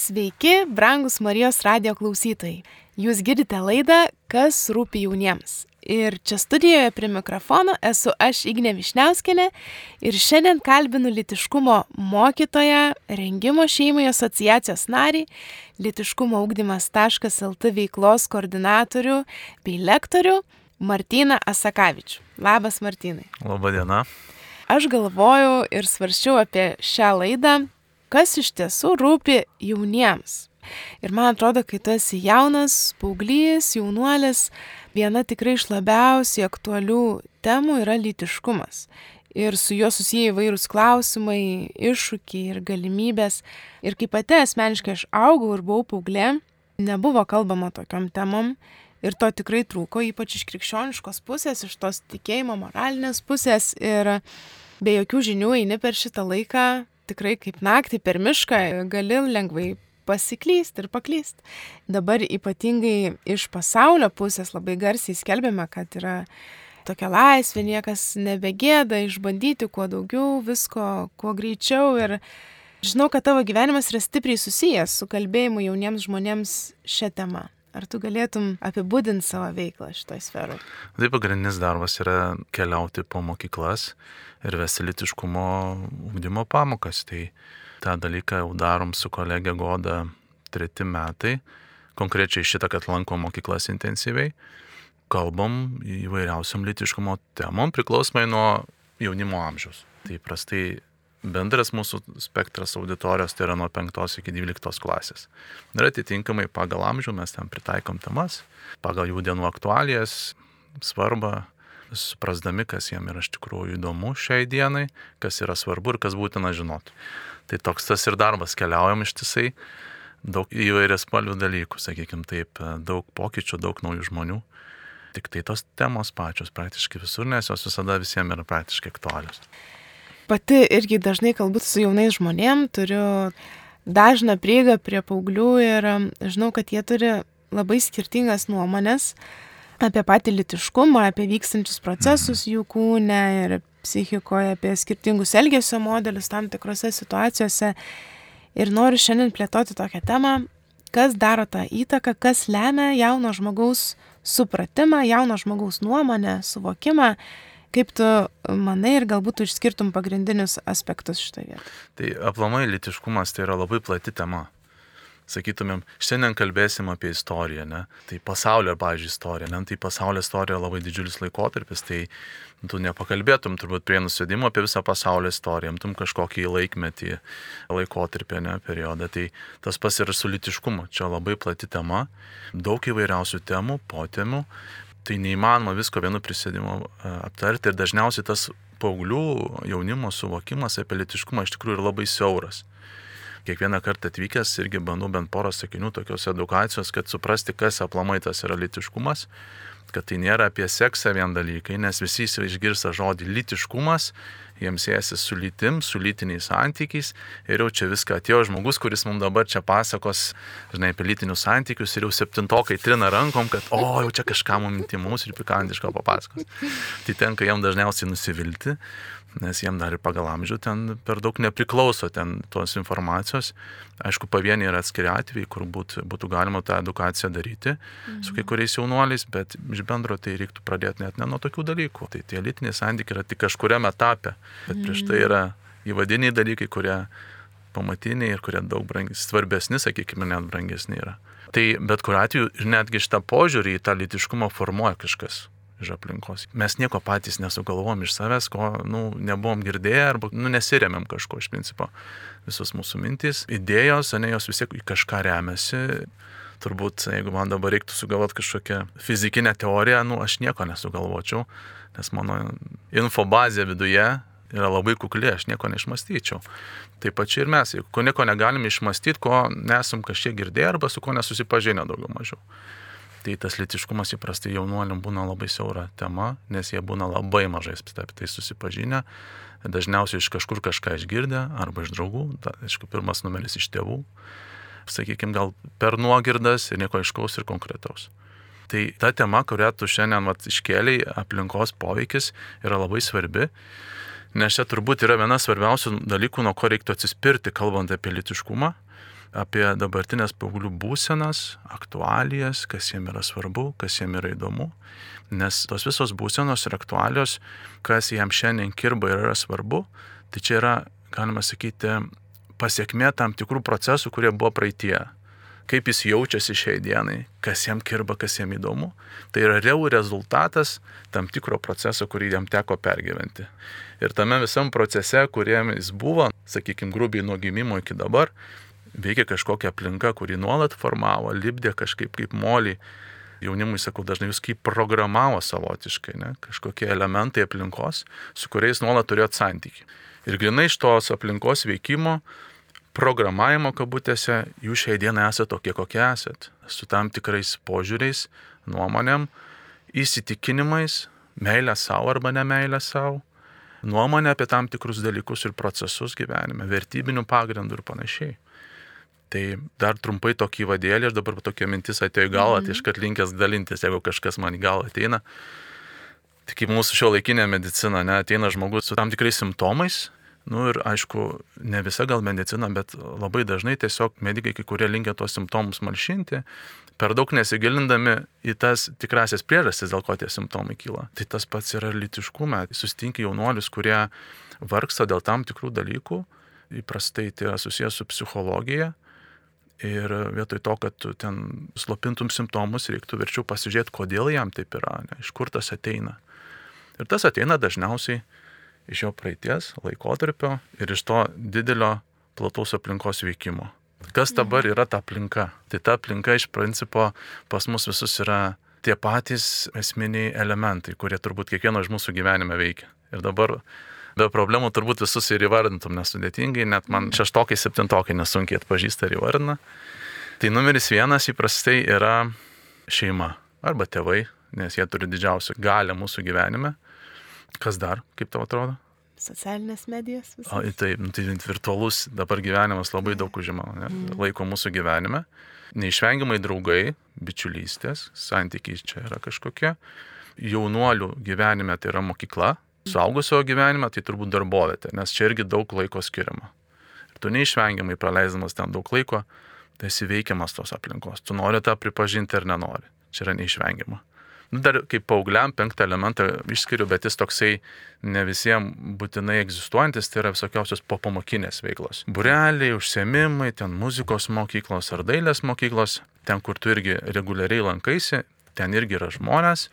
Sveiki, brangus Marijos radio klausytojai. Jūs girdite laidą Kas rūpi jauniems. Ir čia studijoje prie mikrofono esu aš Ignė Višniauskinė ir šiandien kalbinu litiškumo mokytoją, rengimo šeimai asociacijos narį, litiškumo augdymas.lt veiklos koordinatorių bei lektorių Martyną Asakavičių. Labas Martynai. Labadiena. Aš galvojau ir svarščiau apie šią laidą, kas iš tiesų rūpi jauniems. Ir man atrodo, kai tu esi jaunas, paauglys, jaunuolis, viena tikrai iš labiausiai aktualių temų yra lytiškumas. Ir su juo susiję įvairūs klausimai, iššūkiai ir galimybės. Ir kaip pati asmeniškai aš augau ir buvau paauglė, nebuvo kalbama tokiam temom. Ir to tikrai trūko, ypač iš krikščioniškos pusės, iš tos tikėjimo moralinės pusės. Ir be jokių žinių eini per šitą laiką, tikrai kaip naktį per mišką, gali lengvai pasiklysti ir paklysti. Dabar ypatingai iš pasaulio pusės labai garsiai skelbiame, kad yra tokia laisvė, niekas nebegėda išbandyti kuo daugiau, visko, kuo greičiau. Ir žinau, kad tavo gyvenimas yra stipriai susijęs su kalbėjimu jauniems žmonėms šią temą. Ar tu galėtum apibūdinti savo veiklą šitoje sferoje? Tai pagrindinis darbas yra keliauti po mokyklas ir vesti litiškumo ugdymo pamokas. Tai tą dalyką jau darom su kolegė Goda treti metai. Konkrečiai šitą, kad lankom mokyklas intensyviai. Kalbam įvairiausiam litiškumo temom priklausomai nuo jaunimo amžiaus. Tai prastai bendras mūsų spektras auditorijos tai yra nuo 5 iki 12 klasės. Ir atitinkamai pagal amžių mes ten pritaikom temas, pagal jų dienų aktualijas, svarbą, suprasdami, kas jiem yra iš tikrųjų įdomu šiai dienai, kas yra svarbu ir kas būtina žinoti. Tai toks tas ir darbas, keliaujam ištisai, daug įvairias spalvių dalykų, sakykime taip, daug pokyčių, daug naujų žmonių. Tik tai tos temos pačios praktiškai visur, nes jos visada visiems yra praktiškai aktualios pati irgi dažnai kalbu su jaunais žmonėm, turiu dažną prieigą prie paauglių ir žinau, kad jie turi labai skirtingas nuomonės apie patį litiškumą, apie vykstančius procesus jų kūne ir psichikoje, apie skirtingus elgesio modelius tam tikrose situacijose. Ir noriu šiandien plėtoti tokią temą, kas daro tą įtaką, kas lemia jauno žmogaus supratimą, jauno žmogaus nuomonę, suvokimą Kaip tu manai ir galbūt tu išskirtum pagrindinius aspektus šitoje vietoje? Tai aplamai litiškumas tai yra labai plati tema. Sakytumėm, šiandien kalbėsim apie istoriją, ne? Tai pasaulio, pavyzdžiui, istorija, ne? Tai pasaulio istorija labai didžiulis laikotarpis, tai tu nepakalbėtum turbūt prie nusėdimo apie visą pasaulio istoriją, imtum kažkokį laikmetį, laikotarpį, ne, periodą. Tai tas pas ir su litiškumu, čia labai plati tema, daug įvairiausių temų, potemių, tai neįmanoma visko vienu prisėdimu e, aptarti ir dažniausiai tas paauglių jaunimo suvokimas apie litiškumą iš tikrųjų yra labai siauras. Kiekvieną kartą atvykęs irgi bandau bent porą sakinių tokios edukacijos, kad suprasti, kas aplamai tas yra litiškumas, kad tai nėra apie seksą vien dalykai, nes visi išgirsta žodį litiškumas jiems siejasi su lytim, su lytiniais santykiais ir jau čia viską atėjo žmogus, kuris mums dabar čia pasakos, žinai, apie lytinius santykius ir jau septintokai trina rankom, kad, o, jau čia kažką mums intimus ir pikantiško papasakos. Tai tenka jam dažniausiai nusivilti, nes jiem dar ir pagal amžių ten per daug nepriklauso ten tos informacijos. Aišku, pavieniai yra atskiri atvejai, kur būt, būtų galima tą edukaciją daryti mhm. su kai kuriais jaunuoliais, bet iš bendro tai reiktų pradėti net ne nuo tokių dalykų. Tai tie lytiniai santykiai yra tik kažkuriam etape, bet prieš tai yra įvadiniai dalykai, kurie pamatiniai ir kurie daug brangis, svarbesni, sakykime, net brangesni yra. Tai bet kuriu atveju ir netgi šitą požiūrį į tą litiškumą formuoja kažkas iš aplinkos. Mes nieko patys nesugalvom iš savęs, ko nu, nebuvom girdėję arba nu, nesiremėm kažko iš principo. Visos mūsų mintys, idėjos, ne jos vis tiek į kažką remiasi. Turbūt, jeigu man dabar reiktų sugalvoti kažkokią fizikinę teoriją, nu, aš nieko nesugalvočiau, nes mano infobazė viduje yra labai kukli, aš nieko neišmastyčiau. Taip pačiai ir mes, jeigu nieko negalim išmastyti, ko nesam kažkiek girdėję arba su ko nesusipažinę daugiau mažiau. Tai tas litiškumas įprastai jaunuoliam būna labai siaura tema, nes jie būna labai mažai apie tai susipažinę, dažniausiai iš kažkur kažką išgirdę arba iš draugų, ta, aišku, pirmas numeris iš tėvų, sakykime, gal per nuogirdas ir nieko aiškaus ir konkretaus. Tai ta tema, kurią tu šiandien vat, iškėliai, aplinkos poveikis, yra labai svarbi, nes čia turbūt yra viena svarbiausių dalykų, nuo ko reiktų atsispirti, kalbant apie litiškumą apie dabartinės paauglių būsenas, aktualijas, kas jiem yra svarbu, kas jiem yra įdomu. Nes tos visos būsenos ir aktualios, kas jam šiandien kirba ir yra svarbu, tai čia yra, galima sakyti, pasiekmė tam tikrų procesų, kurie buvo praeitie. Kaip jis jaučiasi šiai dienai, kas jam kirba, kas jam įdomu. Tai yra realų rezultatas tam tikro proceso, kurį jam teko pergyventi. Ir tame visam procese, kuriam jis buvo, sakykime, grubiai nuo gimimo iki dabar, veikia kažkokia aplinka, kuri nuolat formavo, libdė kažkaip kaip molį. Jaunimui sakau, dažnai jūs kaip programavo savotiškai, ne? kažkokie elementai aplinkos, su kuriais nuolat turėjot santykių. Ir grinai iš tos aplinkos veikimo, programavimo kabutėse, jūs šiai dienai esate tokie, kokie esate, su tam tikrais požiūriais, nuomonėm, įsitikinimais, meilė savo arba nemailė savo, nuomonė apie tam tikrus dalykus ir procesus gyvenime, vertybinių pagrindų ir panašiai. Tai dar trumpai tokį vadėlį ir dabar tokia mintis atėjo į galvą, mm -hmm. tai iškart linkęs dalintis, jeigu kažkas man į galvą ateina. Tai kaip mūsų šio laikinė medicina, ne, ateina žmogus su tam tikrais simptomais. Nu ir aišku, ne visa gal medicina, bet labai dažnai tiesiog medikai, kai kurie linkia tuos simptomus malšinti, per daug nesigilindami į tas tikrasias priežastis, dėl ko tie simptomai kyla. Tai tas pats yra litiškume. Sustinki jaunuolius, kurie vargsta dėl tam tikrų dalykų, įprastai tai yra susijęs su psichologija, Ir vietoj to, kad tu ten slopintum simptomus, reiktų verčiau pasižiūrėti, kodėl jam taip yra, ne, iš kur tas ateina. Ir tas ateina dažniausiai iš jo praeities laikotarpio ir iš to didelio plataus aplinkos veikimo. Kas dabar yra ta aplinka? Tai ta aplinka iš principo pas mus visus yra tie patys esminiai elementai, kurie turbūt kiekvieno iš mūsų gyvenime veikia. Ir dabar be problemų turbūt visus ir įvardintum nesudėtingai, net man šeštokai, septintokai nesunkiai atpažįsta ir įvardina. Tai numeris vienas įprastai yra šeima arba tėvai, nes jie turi didžiausią galę mūsų gyvenime. Kas dar, kaip tau atrodo? Socialinės medijos. Visas. O, taip, nu, tai virtualus dabar gyvenimas labai daug užima ne, mm. laiko mūsų gyvenime. Neišvengiamai draugai, bičiulystės, santykiai čia yra kažkokie. Jaunuolių gyvenime tai yra mokykla, Suaugusio gyvenime tai turbūt darbovietė, nes čia irgi daug laiko skiriama. Ir tu neišvengiamai praleisdamas ten daug laiko, tai esi veikiamas tos aplinkos. Tu nori tą pripažinti ar nenori. Čia yra neišvengiama. Nu, dar kaip paaugliam penktą elementą išskiriu, bet jis toksai ne visiems būtinai egzistuojantis, tai yra visokiausios popamokinės veiklos. Bureliai, užsiemimai, ten muzikos mokyklos ar dailės mokyklos, ten kur tu irgi reguliariai lankaisi, ten irgi yra žmonės,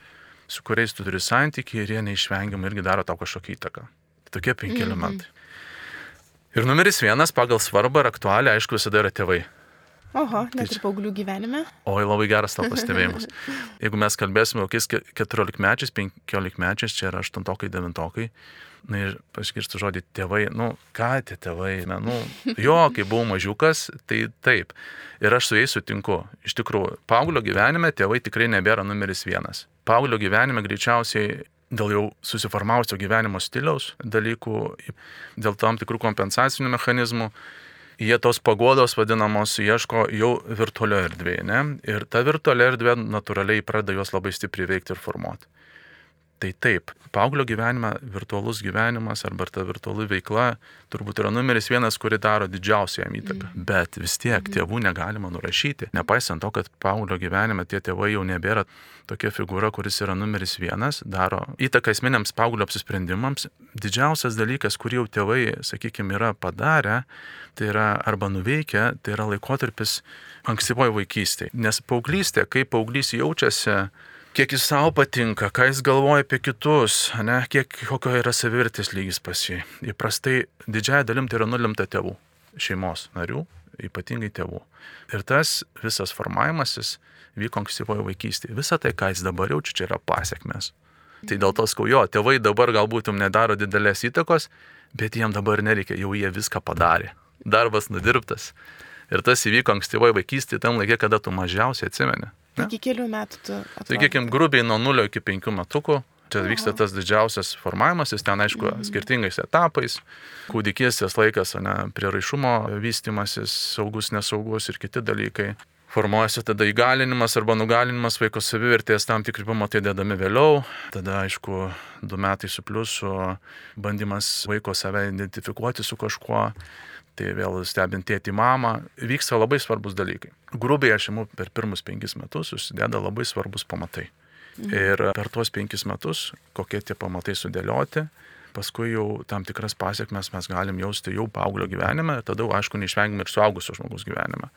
su kuriais tu turi santykiai ir jie neišvengiamai irgi daro tau kažkokią įtaką. Tokie penki mm -hmm. elementai. Ir numeris vienas pagal svarbą ir aktualią, aišku, visada yra tėvai. Oho, net tai ir paauglių gyvenime. Oi, labai geras tavo pastebėjimas. Jeigu mes kalbėsime kokiais 14 mečiais, 15 mečiais, čia yra 8 9 Na ir paskirstu žodį tėvai, nu ką tie tėvai, na, nu, jo, kai buvau mažiukas, tai taip. Ir aš su jais sutinku. Iš tikrųjų, paauglio gyvenime tėvai tikrai nebėra numeris vienas paauglio gyvenime greičiausiai dėl jau susiformavusio gyvenimo stiliaus dalykų, dėl tam tikrų kompensacinių mechanizmų, jie tos pagodos vadinamos ieško jau virtualioje erdvėje. Ne? Ir ta virtuali erdvė natūraliai pradeda juos labai stipriai veikti ir formuoti. Tai taip, paauglio gyvenime virtualus gyvenimas arba ta virtuali veikla turbūt yra numeris vienas, kuri daro didžiausią jam įtaką. Mm. Bet vis tiek mm. tėvų negalima nurašyti. Nepaisant to, kad paauglio gyvenime tie tėvai jau nebėra tokia figūra, kuris yra numeris vienas, daro įtaką esminiams paauglio apsisprendimams. Didžiausias dalykas, kurį jau tėvai, sakykime, yra padarę, tai yra arba nuveikę, tai yra laikotarpis ankstyvoje vaikystėje. Nes paauglystė, kaip paauglys jaučiasi, kiek jis savo patinka, ką jis galvoja apie kitus, ne, kiek kokio yra savirtės lygis pas jį. Įprastai didžiąją dalim tai yra nulimta tėvų, šeimos narių, ypatingai tėvų. Ir tas visas formavimasis vyko ankstyvoje vaikystėje. Visa tai, ką jis dabar jaučia, čia yra pasiekmes. Tai dėl to skaujo, tėvai dabar galbūt jums nedaro didelės įtakos, bet jiem dabar nereikia, jau jie viską padarė. Darbas nudirbtas. Ir tas įvyko ankstyvoje vaikystėje, tam laikė, kada tu mažiausiai atsimeni. Iki kelių metų tu. Sakykime, grubiai nuo 0 iki 5 metukų. Čia vyksta tas didžiausias formavimasis, ten aišku, mm. skirtingais etapais. Kūdikystės laikas, ne, priraišumo vystimasis, saugus, nesaugus ir kiti dalykai. Formuojasi tada įgalinimas arba nugalinimas vaiko savivertės, tam tikri pamatai dedami vėliau. Tada, aišku, du metai su pliusu, bandymas vaiko save identifikuoti su kažkuo tai vėl stebint tėtį mamą, vyksta labai svarbus dalykai. Grubiai aš imu per pirmus penkis metus susideda labai svarbus pamatai. Mhm. Ir per tuos penkis metus, kokie tie pamatai sudėlioti, paskui jau tam tikras pasiekmes mes galim jausti jau paauglio gyvenime, tada aišku neišvengiam ir suaugusio žmogus gyvenime.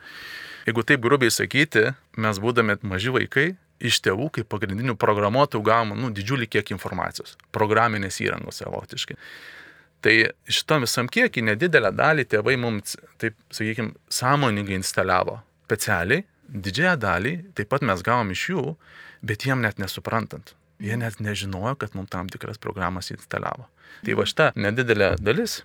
Jeigu taip grubiai sakyti, mes būdami maži vaikai, iš tėvų kaip pagrindinių programuotojų gavom nu, didžiulį kiekį informacijos, programinės įrangos savotiškai. Tai šitam visam kiekį nedidelę dalį tėvai mums, taip sakykime, sąmoningai instaliavo specialiai, didžiąją dalį taip pat mes gavom iš jų, bet jiem net nesuprantant. Jie net nežinojo, kad mums tam tikras programas instaliavo. Tai va šita nedidelė dalis,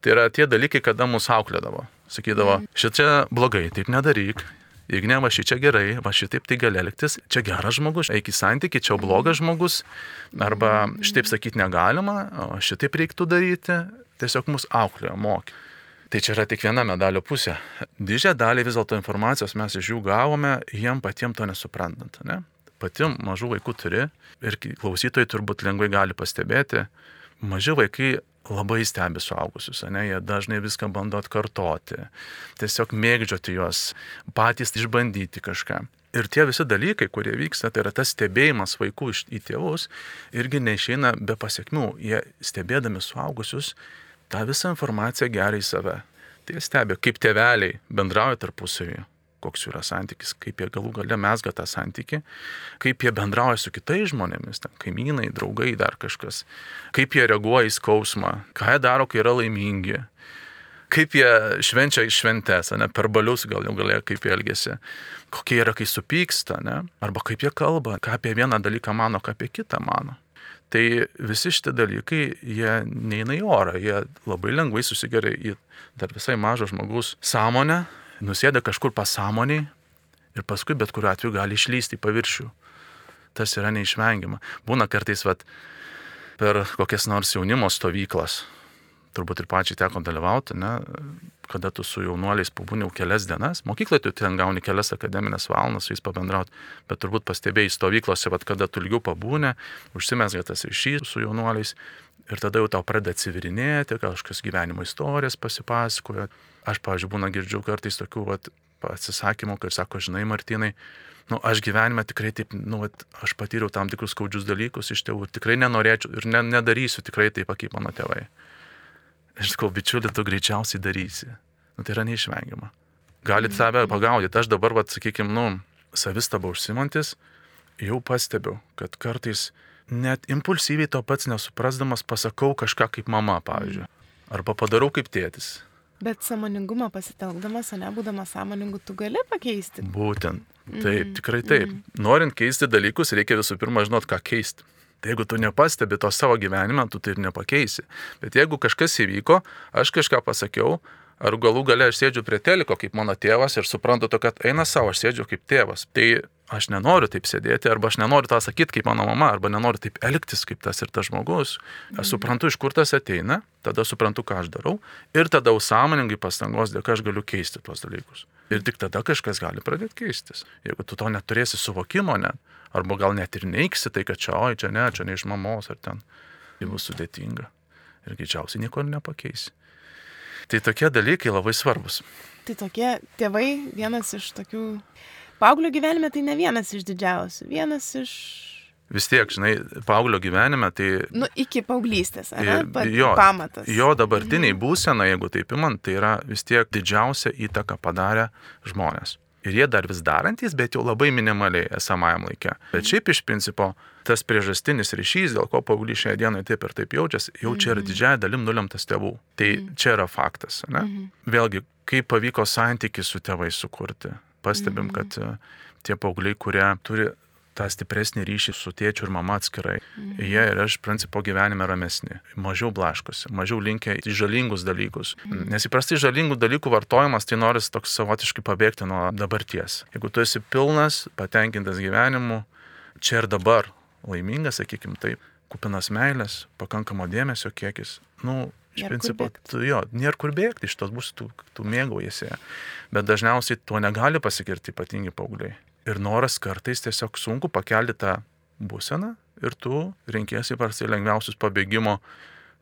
tai yra tie dalykai, kada mūsų auklėdavo. Sakydavo, šičia blogai, taip nedaryk, Jeigu ne, va šičia gerai, va šitaip tai gali elgtis, čia geras žmogus, eik į santyki, čia blogas žmogus, arba šitaip sakyti negalima, o šitaip reiktų daryti, tiesiog mus auklėjo, mokė. Tai čia yra tik viena medalio pusė. Didžiąją dalį vis dėlto informacijos mes iš jų gavome, jiem patiems to nesuprantant. Ne? Pati mažų vaikų turi ir klausytojai turbūt lengvai gali pastebėti, maži vaikai labai stebi suaugusius, ne, jie dažnai viską bando atkartoti, tiesiog mėgdžioti juos, patys išbandyti kažką. Ir tie visi dalykai, kurie vyksta, tai yra tas stebėjimas vaikų į tėvus, irgi neišeina be pasiekmių. Jie stebėdami suaugusius tą visą informaciją gerai į save. Tai stebi, kaip tėveliai bendrauja tarpusavį, koks yra santykis, kaip jie galų gale mesga tą santykį, kaip jie bendrauja su kitais žmonėmis, ten, kaimynai, draugai, dar kažkas, kaip jie reaguoja į skausmą, ką jie daro, kai yra laimingi, kaip jie švenčia šventes, ne, per balius gal jau galėjo, kaip jie elgesi, kokie yra, kai supyksta, ne, arba kaip jie kalba, ką apie vieną dalyką mano, ką apie kitą mano. Tai visi šitie dalykai, jie neina į orą, jie labai lengvai susigeria į dar visai mažo žmogus sąmonę, nusėda kažkur pasąmoniai ir paskui bet kuriuo atveju gali išlysti į paviršių. Tas yra neišvengiama. Būna kartais, vat, per kokias nors jaunimo stovyklas, turbūt ir pačiai teko dalyvauti, ne, kada tu su jaunuoliais pabūniau kelias dienas, mokyklai tu ten gauni kelias akademinės valandas su jais pabendrauti, bet turbūt pastebėjai stovyklose, vat, kada tu ilgiau pabūnė, užsimesga tas ryšys su jaunuoliais ir tada jau tau pradeda atsivirinėti, kažkas gyvenimo istorijas pasipasakoja, Aš, pavyzdžiui, būna girdžiu kartais tokių vat, atsisakymų, kai sako, žinai, Martinai, nu, aš gyvenime tikrai taip, nu, vat, aš patyriau tam tikrus skaudžius dalykus iš tėvų ir tikrai nenorėčiau ir ne, nedarysiu tikrai taip, kaip mano tėvai. Ir sakau, bičiuli, tu greičiausiai darysi. Nu, tai yra neišvengiama. Galit save pagaudyti. Aš dabar, vat, sakykime, nu, savistaba užsimantis, jau pastebiu, kad kartais net impulsyviai to pats nesuprasdamas pasakau kažką kaip mama, pavyzdžiui. Arba padarau kaip tėtis. Bet samoningumą pasitelkdamas, o nebūdamas sąmoningu, tu gali pakeisti. Būtent. Taip, mm. tikrai taip. Mm. Norint keisti dalykus, reikia visų pirma žinot, ką keisti. Tai jeigu tu nepastebi to savo gyvenime, tu tai ir nepakeisi. Bet jeigu kažkas įvyko, aš kažką pasakiau, ar galų gale aš sėdžiu prie teliko kaip mano tėvas ir suprantu to, kad eina savo, aš sėdžiu kaip tėvas. Tai aš nenoriu taip sėdėti, arba aš nenoriu tą sakyti kaip mano mama, arba nenoriu taip elgtis kaip tas ir tas žmogus. Aš suprantu, iš kur tas ateina, tada suprantu, ką aš darau ir tada sąmoningai pastangos dėka aš galiu keisti tuos dalykus. Ir tik tada kažkas gali pradėti keistis. Jeigu tu to neturėsi suvokimo net, arba gal net ir neiksi tai, kad čia, oi, čia ne, čia ne iš mamos ar ten, tai bus sudėtinga. Ir greičiausiai nieko nepakeisi. Tai tokie dalykai labai svarbus. Tai tokie tėvai, vienas iš tokių Paauglio gyvenime tai ne vienas iš didžiausių, vienas iš... Vis tiek, žinai, paauglio gyvenime tai... Nu, iki paauglystės, ne? Pa, jo, pamatas. Jo dabartiniai mhm. būsena, jeigu taip imant, tai yra vis tiek didžiausia įtaka padarę žmonės. Ir jie dar vis darantis, bet jau labai minimaliai esamajam laikė. Bet šiaip iš principo tas priežastinis ryšys, dėl ko paauglys šią dieną taip ir taip jaučiasi, jau čia yra mhm. didžiaja dalim nulemtas tėvų. Tai mhm. čia yra faktas. Ne? Vėlgi, kaip pavyko santykių su tėvais sukurti pastebim, kad e, tie paaugliai, kurie turi tą stipresnį ryšį su tėčiu ir mama atskirai, mhm. jie yra iš principo gyvenime ramesni, mažiau blaškosi, mažiau linkia į žalingus dalykus. Mhm. Nes įprastai žalingų dalykų vartojimas tai noris toks savotiškai pabėgti nuo dabarties. Jeigu tu esi pilnas, patenkintas gyvenimu, čia ir dabar, laimingas, sakykim taip, kupinas meilės, pakankamo dėmesio kiekis, nu, Iš principo, tu, jo, nėra kur bėgti, iš tos bus, tu, tu mėgaujasi. Bet dažniausiai tuo negali pasigirti ypatingi paaugliai. Ir noras kartais tiesiog sunku pakelti tą būseną ir tu renkėsi parsai lengviausius pabėgimo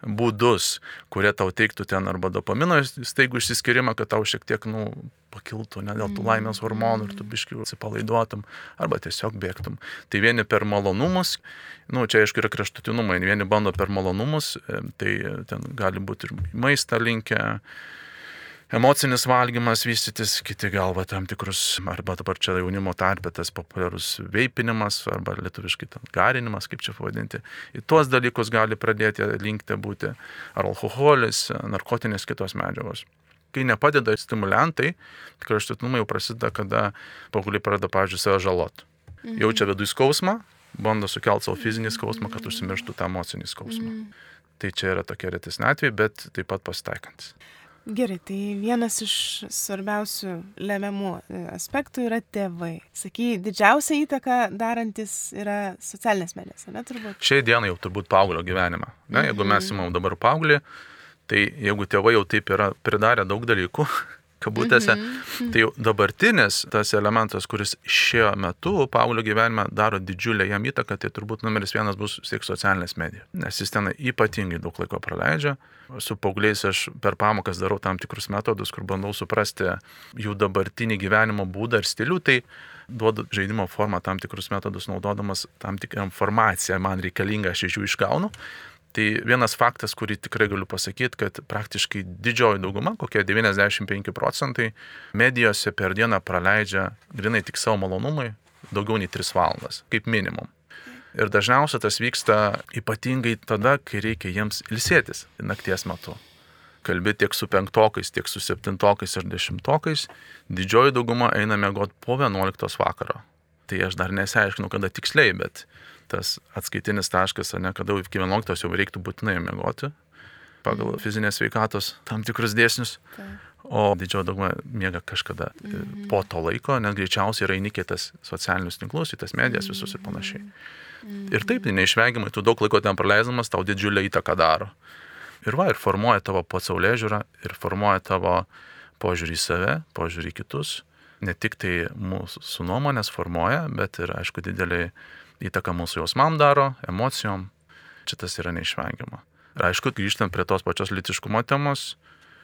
būdus, kurie tau teiktų ten arba dopamino staigų išsiskirimą, kad tau šiek tiek, nu, pakiltų, ne dėl tų laimės hormonų ir tu biškiu atsipalaiduotum, arba tiesiog bėgtum. Tai vieni per malonumus, nu, čia aišku yra kraštutinumai, vieni bando per malonumus, e, tai ten gali būti ir maistą linkę, emocinis valgymas vystytis, kiti galva tam tikrus, arba dabar čia jaunimo tarpė tas populiarus veipinimas, arba lietuviškai ten garinimas, kaip čia pavadinti. Į tuos dalykus gali pradėti linkti būti ar alkoholis, narkotinės kitos medžiagos. Kai nepadeda stimulantai, kraštutinumai jau prasideda, kada paaugliai pradeda, pavyzdžiui, save žalot. Mhm. Jaučia vidų skausmą, bando sukelti savo fizinį skausmą, kad užsimirštų tą emocinį skausmą. Mhm. Tai čia yra tokie retesni atvejai, bet taip pat pasitaikantis. Gerai, tai vienas iš svarbiausių lemiamų e, aspektų yra tėvai. Saky, didžiausia įtaka darantis yra socialinės medijos, ne turbūt? Šiai dienai jau turbūt paauglio gyvenimą. Ne, jeigu mes mhm. įmam dabar paauglį, tai jeigu tėvai jau taip yra pridarę daug dalykų, kabutėse. Mm -hmm. Tai jau dabartinis tas elementas, kuris šiuo metu Paulio gyvenime daro didžiulę jam įtaką, tai turbūt numeris vienas bus tiek socialinės medijos. Nes jis ten ypatingai daug laiko praleidžia. Su paaugliais aš per pamokas darau tam tikrus metodus, kur bandau suprasti jų dabartinį gyvenimo būdą ir stilių. Tai duodu žaidimo formą tam tikrus metodus naudodamas tam tikrą informaciją man reikalingą, aš iš jų išgaunu. Tai vienas faktas, kurį tikrai galiu pasakyti, kad praktiškai didžioji dauguma, kokie 95 procentai, medijose per dieną praleidžia grinai tik savo malonumui daugiau nei 3 valandas, kaip minimum. Ir dažniausiai tas vyksta ypatingai tada, kai reikia jiems ilsėtis nakties metu. Kalbi tiek su penktokais, tiek su septintokais ir dešimtokais, didžioji dauguma eina mėgoti po 11 vakaro. Tai aš dar nesiaiškinu, kada tiksliai, bet tas atskaitinis taškas, ne kada iki 11 jau reiktų būtinai miegoti pagal mm. fizinės veikatos tam tikrus dėsnius. Tai. O didžioji dauguma miega kažkada mm. po to laiko, nes greičiausiai yra įnikėtas socialinius tinklus, į tas medijas visus ir panašiai. Mm. Ir taip, tai neišvengiamai, tu daug laiko ten praleisdamas, tau didžiulę įtaką daro. Ir va, ir formuoja tavo pasaulė žiūrą, ir formuoja tavo požiūrį į save, požiūrį į kitus. Ne tik tai mūsų nuomonės formuoja, bet ir, aišku, didelį įtaką mūsų jausmam daro, emocijom. Čia tas yra neišvengiama. Ir aišku, grįžtant prie tos pačios litiškumo temos,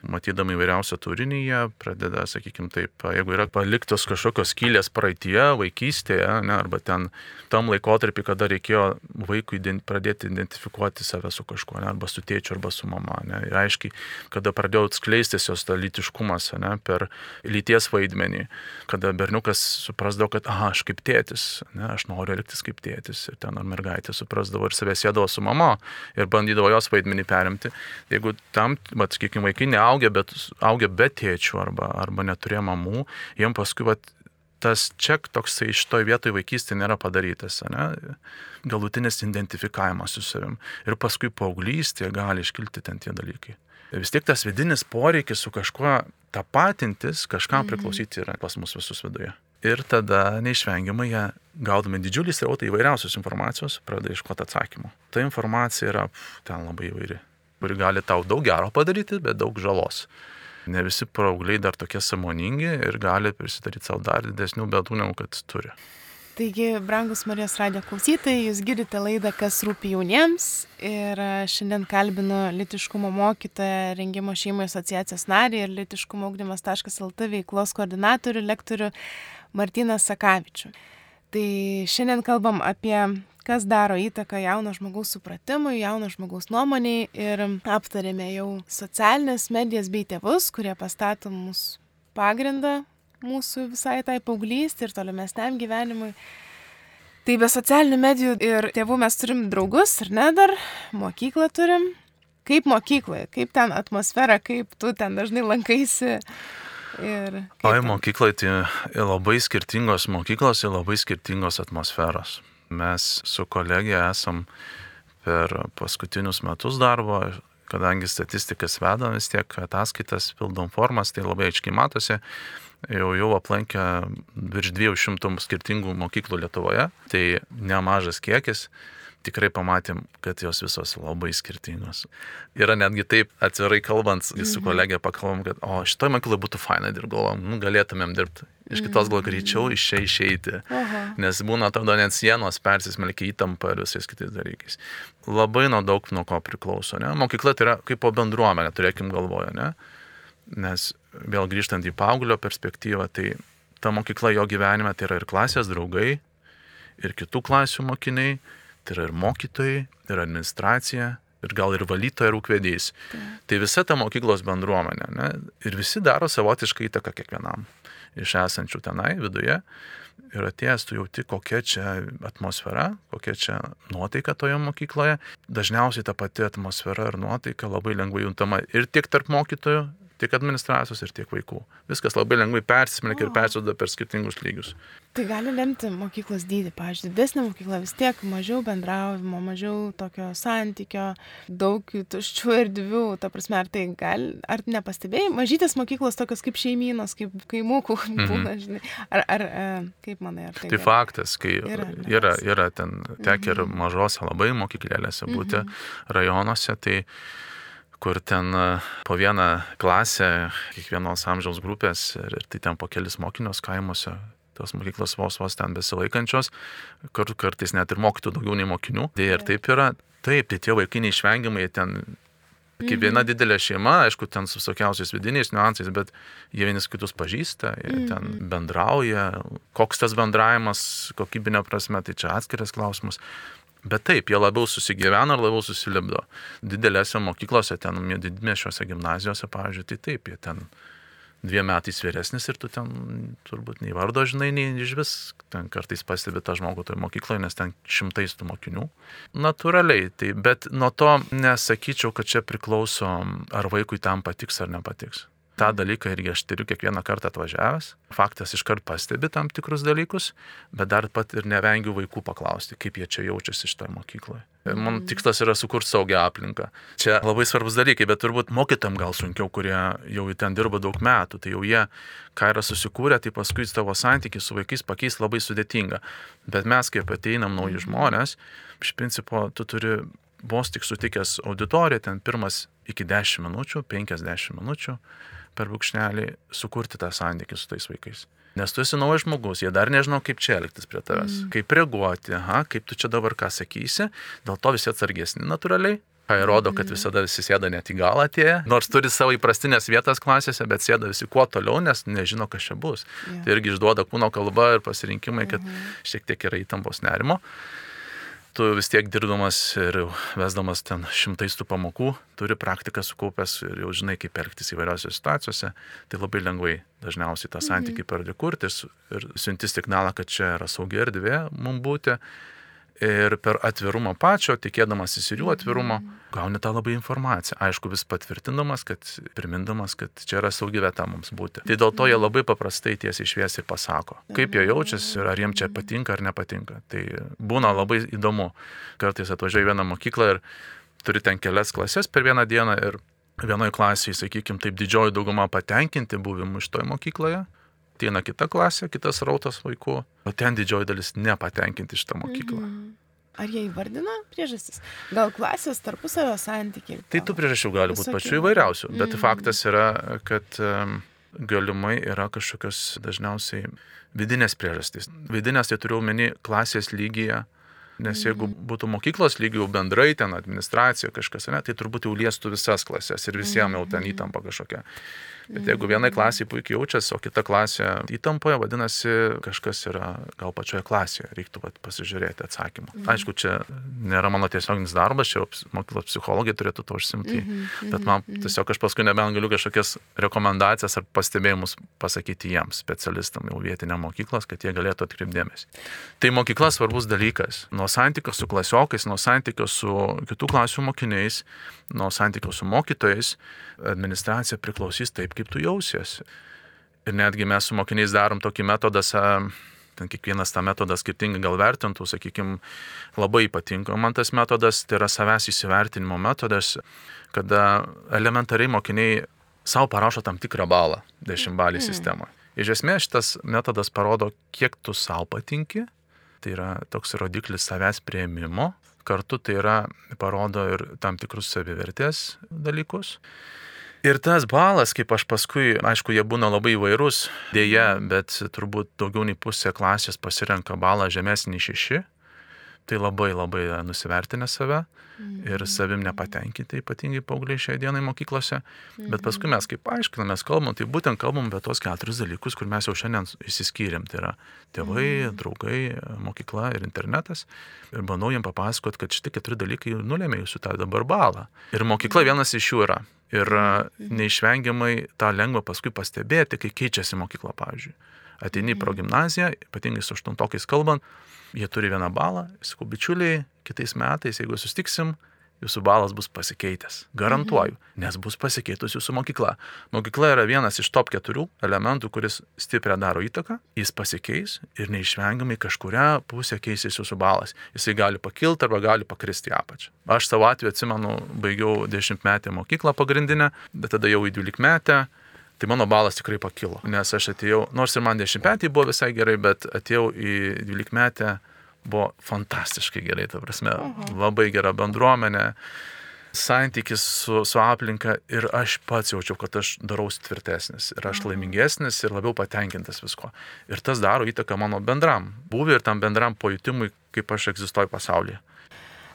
matydami įvairiausią turinį, jie pradeda, sakykime taip, jeigu yra paliktos kažkokios skylės praeitie, vaikystėje, ne, arba ten tam laikotarpį, kada reikėjo vaikui ident, pradėti identifikuoti save su kažkuo, ne, arba su tėčiu, arba su mama. Ne, ir aiškiai, kada pradėjo skleistis jos ta lytiškumas ne, per lyties vaidmenį, kada berniukas suprasdavo, kad, aha, aš kaip tėtis, ne, aš noriu elgtis kaip tėtis, ir ten ar mergaitė suprasdavo ir savęs sėdavo su mama ir bandydavo jos vaidmenį perimti. Jeigu tam, bet, sakykime, vaikai neauga, augę, bet, augę be tėčių arba, arba neturėjo mamų, jiem paskui vat, tas ček toksai iš toj vietoj vaikystė nėra padarytas, ne? galutinis identifikavimas su savim. Ir paskui paauglystėje gali iškilti ten tie dalykai. Ir vis tiek tas vidinis poreikis su kažkuo tapatintis, kažkam mhm. priklausyti yra pas mus visus viduje. Ir tada neišvengiamai jie, gaudami didžiulį srautą įvairiausios informacijos, pradeda iškoti atsakymų. Ta informacija yra pf, ten labai įvairi kuri gali tau daug gero padaryti, bet daug žalos. Ne visi paaugliai dar tokie samoningi ir gali prisidaryti savo dar didesnių bėdų, negu kad turi. Taigi, brangus Marijos radio klausytojai, jūs girdite laidą, kas rūpi jauniems. Ir šiandien kalbinu litiškumo mokytoją, rengimo šeimų asociacijos narį ir litiškumo augdymas.lt veiklos koordinatorių, lektorių Martyną Sakavičių. Tai šiandien kalbam apie kas daro įtaką jauno žmogaus supratimui, jauno žmogaus nuomoniai ir aptarėme jau socialinės medijas bei tėvus, kurie pastato mūsų pagrindą mūsų visai tai paauglystė ir tolimesniam gyvenimui. Tai be socialinių medijų ir tėvų mes turim draugus, ar ne dar, mokyklą turim. Kaip mokykloje, kaip ten atmosfera, kaip tu ten dažnai lankaisi. Oi, mokyklai tai labai skirtingos mokyklos ir labai skirtingos atmosferos. Mes su kolegija esam per paskutinius metus darbo, kadangi statistikas vedam vis tiek ataskaitas, pildom formas, tai labai aiškiai matosi, jau jau aplankę virš 200 skirtingų mokyklų Lietuvoje, tai nemažas kiekis. Tikrai pamatėm, kad jos visos labai skirtingos. Yra netgi taip, atvirai kalbant, su Mhm. kolegė pakalbam, kad, o šitoje mokykloje būtų faina dirbti, galvom, nu, galėtumėm dirbti. Iš kitos gal greičiau iš čia išeiti. Oho. Nes būna, atrodo, net sienos persismelkia įtampa ir visais kitais dalykais. Labai nuo daug nuo ko priklauso. Ne? Mokykla tai yra kaip po bendruomenė, turėkim galvoje. Ne? Nes vėl grįžtant į paauglio perspektyvą, tai ta mokykla jo gyvenime tai yra ir klasės draugai, ir kitų klasių mokiniai, tai yra ir mokytojai, ir administracija, ir gal ir valytojai, ir ūkvedys. Tai visa ta mokyklos bendruomenė. Ne? Ir visi daro savotišką įtaką kiekvienam iš esančių tenai viduje. Ir atėjęs tu jauti, kokia čia atmosfera, kokia čia nuotaika toje mokykloje. Dažniausiai ta pati atmosfera ir nuotaika labai lengvai juntama ir tiek tarp mokytojų, tiek administracijos ir tiek vaikų. Viskas labai lengvai persismelkia ir persiduoda per skirtingus lygius. Tai gali lemti mokyklos dydį. Pavyzdžiui, didesnė mokykla vis tiek mažiau bendravimo, mažiau tokio santykio, daug tuščių erdvių. Ta prasme, ar tai gali, ar nepastebėjai, mažytės mokyklos tokios kaip šeimynos, kaip kaimukų būna, žinai. Ar, ar e, kaip manai, ar tai... Tai gali? faktas, kai Yra, yra, yra, ten tekę ir mažose labai mokyklėlėse būti rajonuose, tai kur ten e, po vieną klasę kiekvienos amžiaus grupės ir, ir tai ten po kelis mokinius kaimuose, tos mokyklos vos vos ten besilaikančios, kur kartais net ir mokytų daugiau nei mokinių. Dėja ir taip yra. Taip, tai tie vaikai neišvengiamai ten Kaip viena didelė šeima, aišku, ten su visokiausiais vidiniais niuansais, bet jie vienis kitus pažįsta, jie ten bendrauja. Koks tas bendravimas, kokybinė prasme, tai čia atskiras klausimas. Bet taip, jie labiau susigyvena ir labiau susilipdo. Didelėse mokyklose, ten didmešiuose gimnazijose, pavyzdžiui, tai taip, jie ten dviem metais vyresnis ir tu ten turbūt nei vardo žinai, nei iš vis ten kartais pastebi tą žmogų toje mokykloje, nes ten šimtais tų mokinių. Natūraliai, tai, bet nuo to nesakyčiau, kad čia priklauso, ar vaikui tam patiks ar nepatiks. Tą dalyką irgi aš turiu kiekvieną kartą atvažiavęs. Faktas iškart pastebi tam tikrus dalykus, bet dar pat ir nevengiu vaikų paklausti, kaip jie čia jaučiasi šitoje mokykloje. Mano tikslas yra sukurti saugią aplinką. Čia labai svarbus dalykai, bet turbūt mokytam gal sunkiau, kurie jau ten dirba daug metų, tai jau jie, ką yra susikūrę, tai paskui tavo santykiai su vaikais pakeis labai sudėtinga. Bet mes, kaip ateinam nauji žmonės, iš principo tu turi vos tik sutikęs auditoriją, ten pirmas iki 10 minučių, 50 minučių per brūkšnelį sukurti tą santykį su tais vaikais. Nes tu esi naujas žmogus, jie dar nežino, kaip čia elgtis prie tavęs, mm. kaip reaguoti, aha, kaip tu čia dabar ką sakysi, dėl to visi atsargesni natūraliai. Tai rodo, kad visada visi sėda net į galą atėję, nors turi savo įprastinės vietas klasėse, bet sėda visi kuo toliau, nes nežino, kas čia bus. Jo. Tai irgi išduoda kūno kalba ir pasirinkimai, kad šiek tiek yra įtampos nerimo tu vis tiek dirbdamas ir vesdamas ten šimtais tų pamokų, turi praktiką sukaupęs ir jau žinai, kaip elgtis įvairiose situacijose, tai labai lengvai dažniausiai tą santykį pradedi kurtis ir siunti signalą, kad čia yra saugi erdvė mums būti. Ir per atvirumą pačio, tikėdamasis ir jų atvirumo, gauni tą labai informaciją. Aišku, vis patvirtindamas, kad, primindamas, kad čia yra saugi vieta mums būti. Tai dėl to jie labai paprastai tiesiai šviesiai pasako, kaip jie jaučiasi ir ar jiems čia patinka ar nepatinka. Tai būna labai įdomu. Kartais atvažiuoju į vieną mokyklą ir turi ten kelias klases per vieną dieną ir vienoje klasėje, sakykime, taip didžioji dauguma patenkinti buvimu iš toje mokykloje. Ateina kita klasė, kitas rautas vaikų, o ten didžioji dalis nepatenkinti šitą mokyklą. Mhm. Ar jie įvardina priežastis? Gal klasės tarpusavio santykiai? Tai tų priežasčių gali būti pačių įvairiausių, bet Mhm. faktas yra, kad em, galimai yra kažkokios dažniausiai vidinės priežastys. Vidinės tai turiu omeny klasės lygyje, nes jeigu būtų mokyklos lygių bendrai ten administracija kažkas, ne, tai turbūt jau liestų visas klases ir visiems jau ten įtampa kažkokia. Bet jeigu vienai klasiai puikiai jaučiasi, o kita klasė įtampoje, vadinasi, kažkas yra gal pačioje klasėje, reiktų pasižiūrėti atsakymą. Aišku, čia nėra mano tiesioginis darbas, čia mokyklos psichologija turėtų to užsimti, bet man tiesiog aš paskui nebent galiu kažkokias rekomendacijas ar pastebėjimus pasakyti jiems, specialistam jau vietiniam mokyklos, kad jie galėtų atkreipdėmėsi. Tai mokykla svarbus dalykas. Nuo santykio su klasiokais, nuo santykio su kitų klasių mokiniais, nuo santykio su mokytojais, administracija priklausys taip, kaip tu jausiesi. Ir netgi mes su mokiniais darom tokį metodą, ten kiekvienas tą metodą skirtingai gal vertintų, sakykime, labai ypatinga man tas metodas, tai yra savęs įsivertinimo metodas, kada elementariai mokiniai savo parašo tam tikrą balą dešimtbalį sistemoje. Iš esmės šitas metodas parodo, kiek tu savo patinki, tai yra toks rodiklis savęs prieimimo, kartu tai yra, parodo ir tam tikrus savivertės dalykus. Ir tas balas, kaip aš paskui, aišku, jie būna labai įvairūs, dėja, bet turbūt daugiau nei pusė klasės pasirenka balą žemesnį šeši, tai labai labai nusivertinę save ir savim nepatenkinti, ypatingai paaugliai šiai dienai mokyklose. Bet paskui mes kaip aiškiname, mes kalbam, tai būtent kalbam apie tos keturis dalykus, kur mes jau šiandien įsiskyrėm. Tai yra tėvai, draugai, mokykla ir internetas. Ir bandau jiem papasakot, kad šitie keturi dalykai nulėmė jūsų tą dabar balą. Ir mokykla vienas iš jų yra. Ir neišvengiamai tą lengva paskui pastebėti, kai keičiasi mokykla, pavyzdžiui. Ateini į progymnaziją, ypatingai su aštuntokais kalbant, jie turi vieną balą, sakau, bičiuliai, kitais metais, jeigu sustiksim, jūsų balas bus pasikeitęs. Garantuoju, mhm. nes bus pasikeitus jūsų mokykla. Mokykla yra vienas iš top keturių elementų, kuris stipriai daro įtaką, jis pasikeis ir neišvengiamai kažkuria pusė keisis jūsų balas. Jisai gali pakilti arba gali pakristi apačią. Aš savo atveju atsimenu, baigiau dešimtmetę mokyklą pagrindinę, bet tada jau į dvylikmetę. Tai mano balas tikrai pakilo, nes aš atėjau, nors ir man dešimtmetį buvo visai gerai, bet atėjau į dvylikmetę buvo fantastiškai gerai, ta prasme, Aha. labai gera bendruomenė, santykis su, su aplinka ir aš pats jaučiau, kad aš darausi tvirtesnis ir aš laimingesnis ir labiau patenkintas visko. Ir tas daro įtaką mano bendram būviui ir tam bendram pajutimui, kaip aš egzistuoju pasaulyje.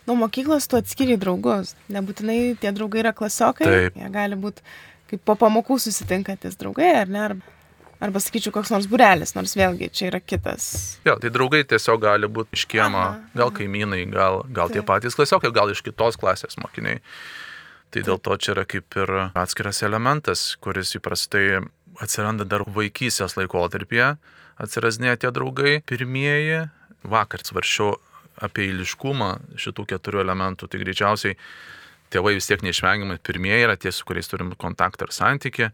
Nuo mokyklos tu atskiri draugus, nebūtinai tie draugai yra klasiokai, Taip. jie gali būti kaip po pamokų susitinkantis draugai, ar ne, arba arba sakyčiau, koks nors burelis, nors vėlgi čia yra kitas. Jo, tai draugai tiesiog gali būti iš kiemo, gal kaimynai, gal, gal tie patys klasiokai, gal iš kitos klasės mokiniai. Tai dėl to čia yra kaip ir atskiras elementas, kuris įprastai atsiranda dar vaikysės laikotarpyje, atsirasnėja tie draugai pirmieji. Vakar svaršiau apie eiliškumą šitų keturių elementų, tai greičiausiai tėvai vis tiek neišvengiamai pirmieji yra tie, su kuriais turim kontaktą ir santyki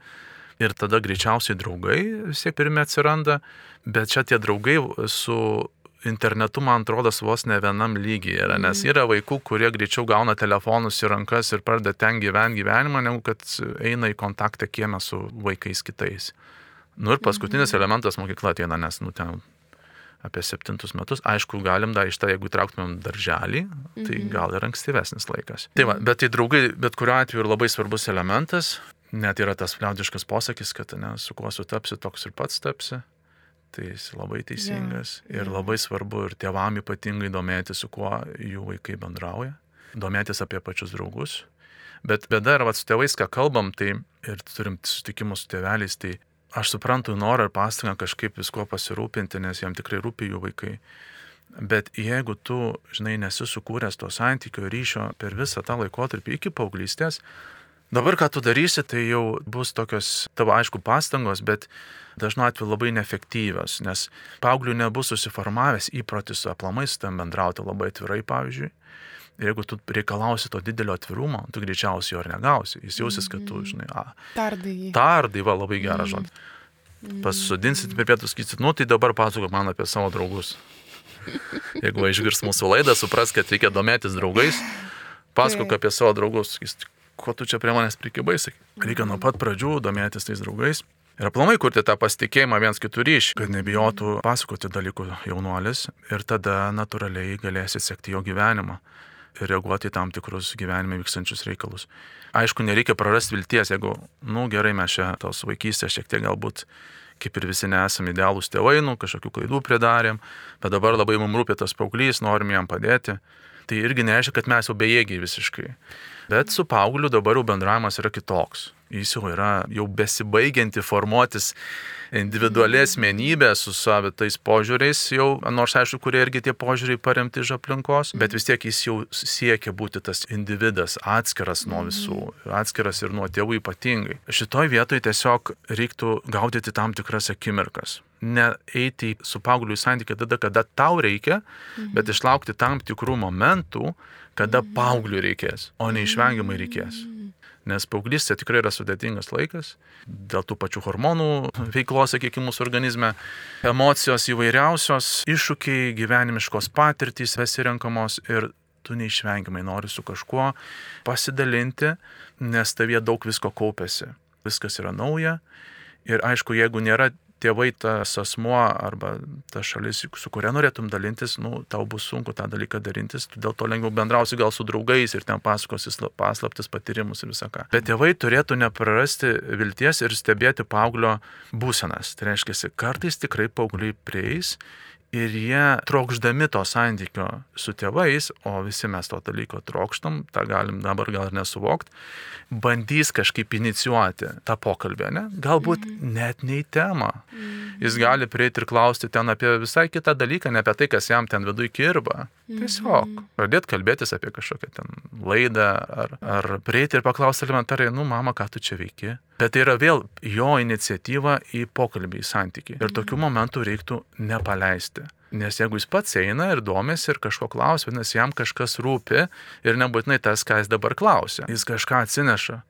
ir tada greičiausiai draugai vis tiek pirmie atsiranda, bet čia tie draugai su internetu, man atrodo, vos ne vienam lygiai yra, nes mhm. yra vaikų, kurie greičiau gauna telefonus į rankas ir pradeda ten gyventi gyvenimą, negu kad eina į kontaktą kiemę su vaikais kitais. Nu ir paskutinis mhm. elementas mokykla ateina, nes, nu, ten apie septintus metus. Aišku, galim dar iš tą, jeigu trauktumėm darželį, tai mhm. gal ir ankstyvesnis laikas. Tai va, bet tai draugai, bet kuriuo atveju ir labai svarbus elementas net yra tas liaudiškas posakis, kad ne, su kuo sutapsi, toks ir pats tapsi. Tai jis labai teisingas ja. ir labai svarbu ir tėvam ypatingai domėtis, su kuo jų vaikai bendrauja, domėtis apie pačius draugus. Bet bėda yra, su tėvais, ką kalbam, tai ir turim sutikimus su tėveliais, tai aš suprantu norą ir pastangą kažkaip visko pasirūpinti, nes jam tikrai rūpi jų vaikai. Bet jeigu tu, žinai, nesi sukūręs to santykio ryšio per visą tą laikotarpį iki paauglystės, Dabar ką tu darysi, tai jau bus tokios tavo aišku pastangos, bet dažnu atveju labai neefektyvios, nes paauglių nebus susiformavęs įprotis su aplamais tam bendrauti labai atvirai, pavyzdžiui. Jeigu tu reikalausi to didelio atvirumo, tu greičiausiai jo ir negausi. Jis jausis, kad tu, mhm. žinai, a. Tardai. Tardai, va, labai geras mm. žodis. Mm. Pasodinsit per pietus, sakysit, nu tai dabar pasakok man apie savo draugus. Jeigu išgirs mūsų laidą, supras, kad reikia domėtis draugais, pasakok apie savo draugus. Sakysit, ko tu čia prie manęs prikibai, sakai. Reikia nuo pat pradžių domėtis tais draugais. Ir aplamai kurti tą pasitikėjimą viens kitų ryšį, kad nebijotų pasakoti dalykų jaunuolis ir tada natūraliai galėsi sekti jo gyvenimą reaguoti į tam tikrus gyvenime vykstančius reikalus. Aišku, nereikia prarasti vilties, jeigu, nu gerai, mes čia tos vaikystės šiek tiek galbūt kaip ir visi nesame idealūs tėvai, nu kažkokių klaidų pridarėm, bet dabar labai mums rūpė tas paauglys, norim jam padėti. Tai irgi nereiškia, kad mes jau bejėgiai visiškai. Bet su paaugliu dabar jau bendravimas yra kitoks. Jis jau yra jau besibaigianti formuotis individuali asmenybė su savitais požiūriais, jau, nors aišku, kurie irgi tie požiūriai paremti iš aplinkos, bet vis tiek jis jau siekia būti tas individas, atskiras nuo visų, atskiras ir nuo tėvų ypatingai. Šitoj vietoj tiesiog reiktų gaudyti tam tikras akimirkas. Ne eiti su paaugliu į santykį tada, kada tau reikia, bet išlaukti tam tikrų momentų, kada paaugliui reikės, o neišvengiamai reikės. Nes paauglystė tikrai yra sudėtingas laikas, dėl tų pačių hormonų veiklos, sakykime, mūsų organizme, emocijos įvairiausios, iššūkiai, gyvenimiškos patirtys pasirenkamos ir tu neišvengiamai nori su kažkuo pasidalinti, nes tavie daug visko kaupėsi. Viskas yra nauja ir aišku, jeigu nėra tėvai tas asmuo arba ta šalis, su kuria norėtum dalintis, nu, tau bus sunku tą dalyką darintis, dėl to lengviau bendrausi gal su draugais ir ten pasakosi paslaptis, patyrimus ir visą ką. Bet tėvai turėtų neprarasti vilties ir stebėti paauglio būsenas. Tai reiškia, kartais tikrai paaugliai prieis ir jie trokšdami to santykio su tėvais, o visi mes to dalyko trokštam, tą galim dabar gal ir nesuvokti, bandys kažkaip inicijuoti tą pokalbį, ne? Galbūt mm -hmm. net ne į temą. Mm -hmm. Jis gali prieiti ir klausti ten apie visai kitą dalyką, ne apie tai, kas jam ten viduje kirba. Tiesiog mm -hmm. pradėti kalbėtis apie kažkokią ten laidą ar, ar prieiti ir paklausti elementariai, nu, mama, ką tu čia veiki. Bet tai yra vėl jo iniciatyva į pokalbį, į santykį. Ir tokių mhm. momentų reiktų nepaleisti. Nes jeigu jis pats eina ir domisi ir kažko klausia, vadinasi, jam kažkas rūpi ir nebūtinai tas, ką jis dabar klausia, jis kažką atsineša.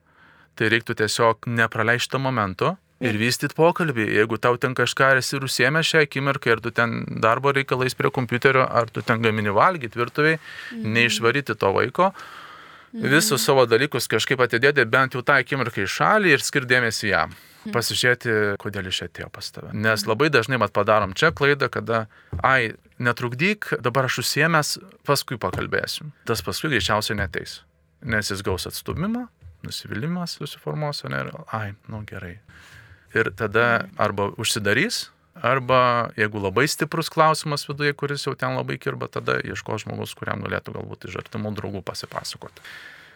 Tai reiktų tiesiog nepraleisti to momento ir vystyti pokalbį. Jeigu tau ten kažką esi rusėmė šią akimirką ir tu ten darbo reikalais prie kompiuterio, ar tu ten gamini valgyti virtuviai, mhm. neišvaryti to vaiko, mhm. visus savo dalykus kažkaip atidėti bent jau tą akimirką į šalį ir skirdėmėsi jam. Mhm. pasižiūrėti, kodėl iš atėjo pas tave. Nes labai dažnai mat padarom čia klaidą, kada, ai, netrukdyk, dabar aš užsiemęs, paskui pakalbėsim. Tas paskui greičiausiai neteis, nes jis gaus atstumimą, nusivylimas susiformuos, ne, ai, nu gerai. Ir tada arba užsidarys, arba jeigu labai stiprus klausimas viduje, kuris jau ten labai kirba, tada ieško žmogus, kuriam galėtų galbūt iš artimų draugų pasipasakoti.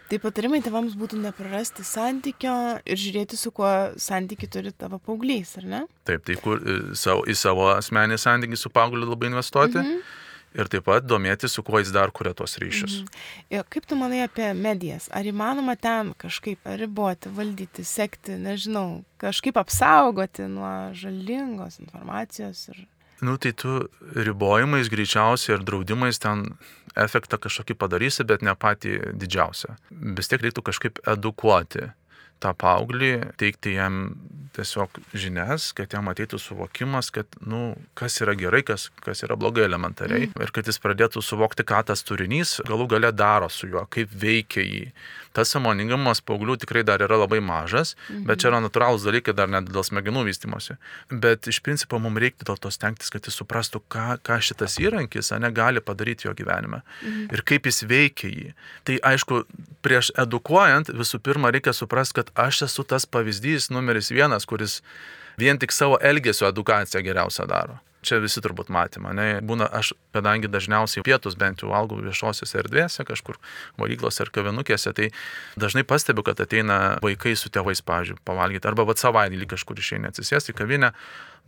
Tai patarimai tėvams būtų neprarasti santykio ir žiūrėti, su kuo santyki turi tavo paauglys, ar ne? Taip, tai kur, savo, į savo asmenį santykį su paaugliu labai investuoti. -hmm. Ir taip pat domėtis, su kuo jis dar kuria tos ryšius. Mhm. Kaip tu manai apie medijas? Ar įmanoma ten kažkaip riboti, valdyti, sekti, nežinau, kažkaip apsaugoti nuo žalingos informacijos? Ir... Nu, tai tu ribojimais greičiausiai ir draudimais ten efektą kažkokį padarysi, bet ne patį didžiausią. Vis tiek reiktų kažkaip edukuoti tą paauglį, teikti jam tiesiog žinias, kad jam ateitų suvokimas, kad, nu, kas yra gerai, kas, kas yra blogai elementariai. Mm. Ir kad jis pradėtų suvokti, ką tas turinys galų gale daro su juo, kaip veikia jį. Tas samoningumas paauglių tikrai dar yra labai mažas, mm -hmm. bet čia yra natūralūs dalykai dar net dėl smegenų vystimosi. Bet iš principo mums reikia dėl to stengtis, kad jis suprastų, ką, ką šitas įrankis ne, gali padaryti jo gyvenime mm -hmm. ir kaip jis veikia jį. Tai aišku, prieš edukuojant visų pirma reikia suprasti, kad aš esu tas pavyzdys numeris vienas, kuris vien tik savo elgesio edukaciją geriausia daro. Čia visi turbūt matymą. Ne? Būna, aš, kadangi dažniausiai pietus bent jau valgau viešosiose erdvėse, kažkur valyklose ar kavinukėse, tai dažnai stebiu, kad ateina vaikai su tėvais, pavyzdžiui, pavalgyti, arba vad savaitgalį kažkur išeina atsisėsti į kavinę,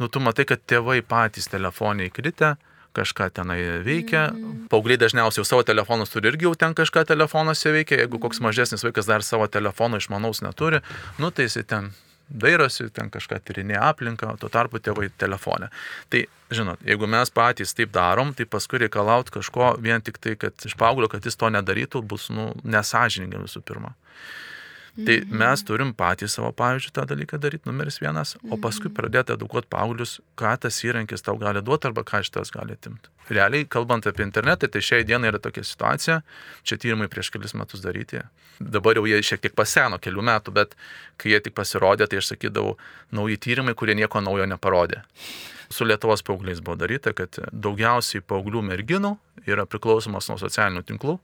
nu tu matai, kad tėvai patys telefonai įkritę, kažką tenai veikia. Mm. Paugliai dažniausiai jau savo telefonus turi irgi jau ten kažką telefonuose veikia, jeigu koks mažesnis vaikas dar savo telefono išmanaus neturi, nu tai jisai ten dairosi, ten kažką tyrinėja aplinką, tuo tarpu tėvai telefonė. Tai, žinot, jeigu mes patys taip darom, tai paskui reikalaut kažko vien tik tai, kad iš paauglio, kad jis to nedarytų, bus, nu, nesažininga visų pirma. Tai mhm. mes turim patys savo pavyzdžių tą dalyką daryti, numeris vienas, o paskui mhm. pradėti edukuoti paauglius, ką tas įrankis tau gali duoti arba ką šitas gali atimti. Realiai, kalbant apie internetą, tai šiai dienai yra tokia situacija, čia tyrimai prieš kelis metus daryti. Dabar jau jie šiek tiek paseno, kelių metų, bet kai jie tik pasirodė, tai aš sakydavau, nauji tyrimai, kurie nieko naujo neparodė. Su Lietuvos paaugliais buvo daryta, kad daugiausiai paauglių merginų yra priklausomas nuo socialinių tinklų,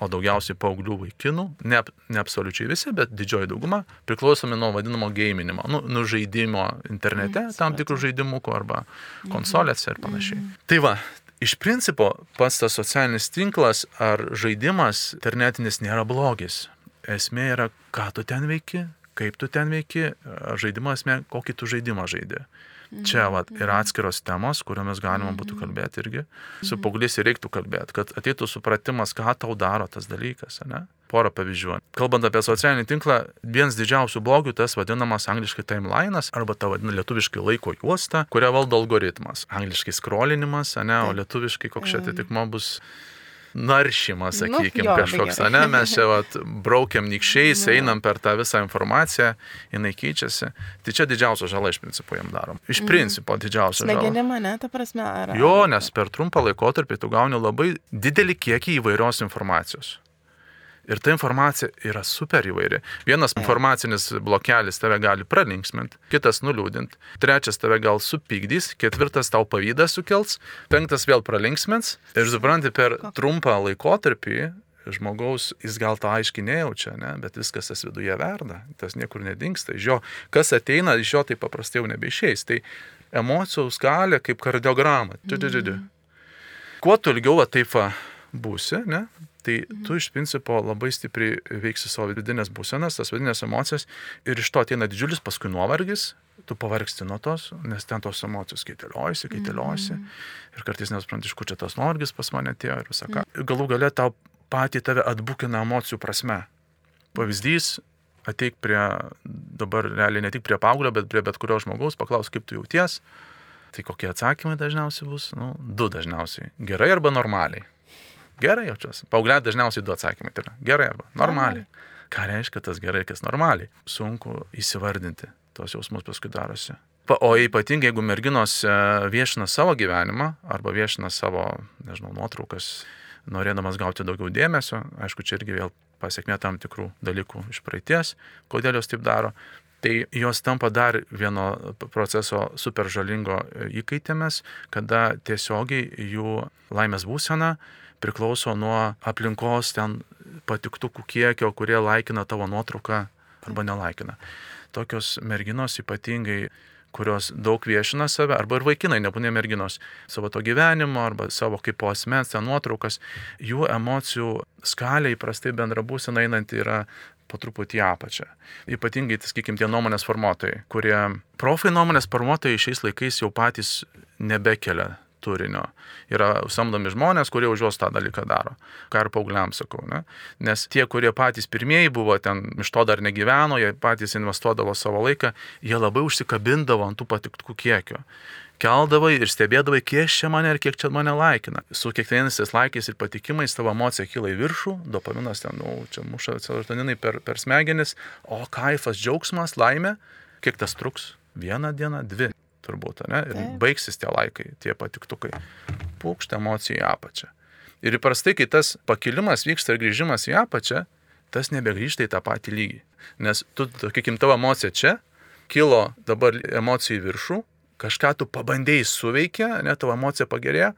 o daugiausiai paauglių vaikinų, ne, ne absoliučiai visi, bet didžioji dauguma, priklausomi nuo vadinamo gėminimo, nu, nu žaidimo internete, mm, tam tikrų žaidimukų arba mhm. konsolėse ir panašiai. Mm. Tai va, iš principo pats tas socialinis tinklas ar žaidimas internetinis nėra blogis. Esmė yra, ką tu ten veiki, kaip tu ten veiki, žaidimo esmė, kokį tu žaidimą žaidži. Čia vat, yra atskiros temos, kuriomis galima būtų kalbėti irgi. Su paaugliais reiktų kalbėti, kad ateitų supratimas, ką tau daro tas dalykas, ne? Porą pavyzdžių. Kalbant apie socialinį tinklą, vienas didžiausių blogių tas vadinamas angliškai timelinas arba ta vadinama lietuviškai laiko juosta, kurią valdo algoritmas. Angliškai skrolinimas, ne, o lietuviškai koks čia atitikmo bus naršymas, sakykime, nu, kažkoks, ne, mes čia vat, braukiam nikščiais, nu. einam per tą visą informaciją, jinai keičiasi. Tai čia didžiausia žala iš principo jam darom. Iš mm. principo didžiausia žala. Smegenima, ne, ta prasme, ar. Jo, nes per trumpą laikotarpį tu gauni labai didelį kiekį įvairios informacijos. Ir ta informacija yra super įvairi. Vienas informacinis blokelis tave gali pralinksminti, kitas nuliūdinti, trečias tave gal supykdys, ketvirtas tau pavydą sukels, penktas vėl pralinksmins. Ir supranti, per trumpą laikotarpį žmogaus, jis gal to aiškiai nejaučia, ne? bet viskas tas viduje verda, tas niekur nedingsta. Iš jo, kas ateina, iš jo tai paprastai jau nebeišeis. Tai emocijų skalė kaip kardiograma. Mm. Kuo tu ilgiau va, būsi, ne? Tai tu iš principo labai stipriai veiksi savo vidinės būsenas, tas vidinės emocijas ir iš to ateina didžiulis paskui nuovargis, tu pavargsti nuo tos, nes ten tos emocijos kaiteliojasi, kaiteliojasi mm. ir kartais nesupranti, iš kur čia tas nuovargis pas mane atėjo ir visą ką. Mm. Galų gale tau patį tave atbukina emocijų prasme. Pavyzdys, ateik prie, dabar realiai ne tik prie paauglio, bet prie bet kurio žmogaus, paklaus, kaip tu jauties. Tai kokie atsakymai dažniausiai bus? Nu, du dažniausiai. Gerai arba normaliai. Gerai jaučiuosi. Paaugliai dažniausiai du atsakymai. Tai yra gerai arba normaliai. Ką reiškia tas gerai, kas normaliai? Sunku įsivardinti. Tos jausmus paskui darosi. O ypatingai, jeigu merginos e, viešina savo gyvenimą arba viešina savo, nežinau, nuotraukas, norėdamas gauti daugiau dėmesio, aišku, čia irgi vėl pasiekmė tam tikrų dalykų iš praeities, kodėl jos taip daro, tai jos tampa dar vieno proceso super žalingo įkaitėmis, kada tiesiogiai jų laimės būsena priklauso nuo aplinkos ten patiktukų kiekio, kurie laikina tavo nuotrauką arba nelaikina. Tokios merginos ypatingai kurios daug viešina save, arba ir vaikinai, nebūnė merginos, savo to gyvenimo, arba savo kaip po asmens ten nuotraukas, jų emocijų skalė įprastai bendra būsena einanti yra po truputį apačią. Ypatingai, tai, sakykime, tie nuomonės formuotojai, kurie profai nuomonės formuotojai šiais laikais jau patys nebekelia turinio. Yra samdomi žmonės, kurie už juos tą dalyką daro. Ką ir paaugliams sakau. Ne? Nes tie, kurie patys pirmieji buvo ten, iš to dar negyveno, jie patys investuodavo savo laiką, jie labai užsikabindavo ant tų patiktų kiekio keldavai ir stebėdavai, kiek čia mane ir kiek čia mane laikina. Su kiekvienais tais laikais ir patikimais tavo emocija kyla į viršų, dopaminas ten, nu, čia muša serotoninai per, per smegenis, o kaifas, džiaugsmas, laimė, kiek tas truks? Vieną dieną, dvi turbūt, ne? Ir Taip. baigsis tie laikai, tie patiktukai. Pūkšt emocijų į apačią. Ir įprastai, kai tas pakilimas vyksta ir grįžimas į apačią, tas nebegrįžta į tą patį lygį. Nes tu, sakykim, tavo emocija čia, kilo dabar emocijų į viršų, kažką tu pabandėjai suveikia, ne, tavo emocija pagerėjo,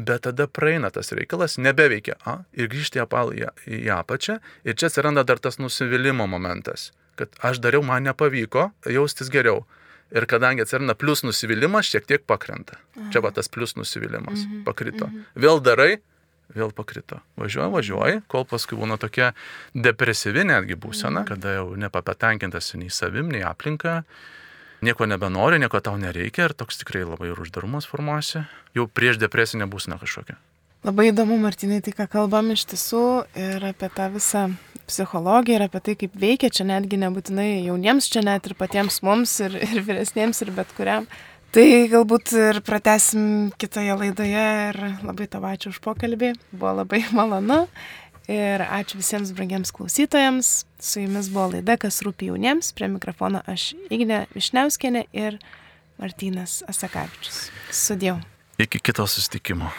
bet tada praeina tas reikalas, nebeveikia, a, ir grįžti apal į, į apačią, ir čia atsiranda dar tas nusivylimų momentas, kad aš dariau, man nepavyko, jaustis geriau. Ir kadangi atsiranda plus nusivylimas, šiek tiek pakrenta. Aha. Čia va tas plus nusivylimas mhm. pakrito. Mhm. Vėl darai, vėl pakrito. Važiuoji, važiuoji, kol paskui būna tokia depresyvi netgi būsena, mhm. kada jau nepapatenkintas nei savim, nei aplinka, nieko nebenori, nieko tau nereikia ir toks tikrai labai ir uždarumas formuosi. Jau prieš depresinę būseną kažkokią. Labai įdomu, Martinai, tai ką kalbam iš tiesų ir apie tą visą psichologiją ir apie tai, kaip veikia čia netgi nebūtinai jauniems, čia net ir patiems mums ir, ir vyresniems ir bet kuriam. Tai galbūt ir pratesim kitoje laidoje ir labai tau ačiū už pokalbį, buvo labai malonu ir ačiū visiems brangiems klausytojams. Su jumis buvo laida, kas rūpi jauniems, prie mikrofono aš Ignė Višniauskienė ir Martynas Asakavičius. Sudėjau. Iki kito susitikimo.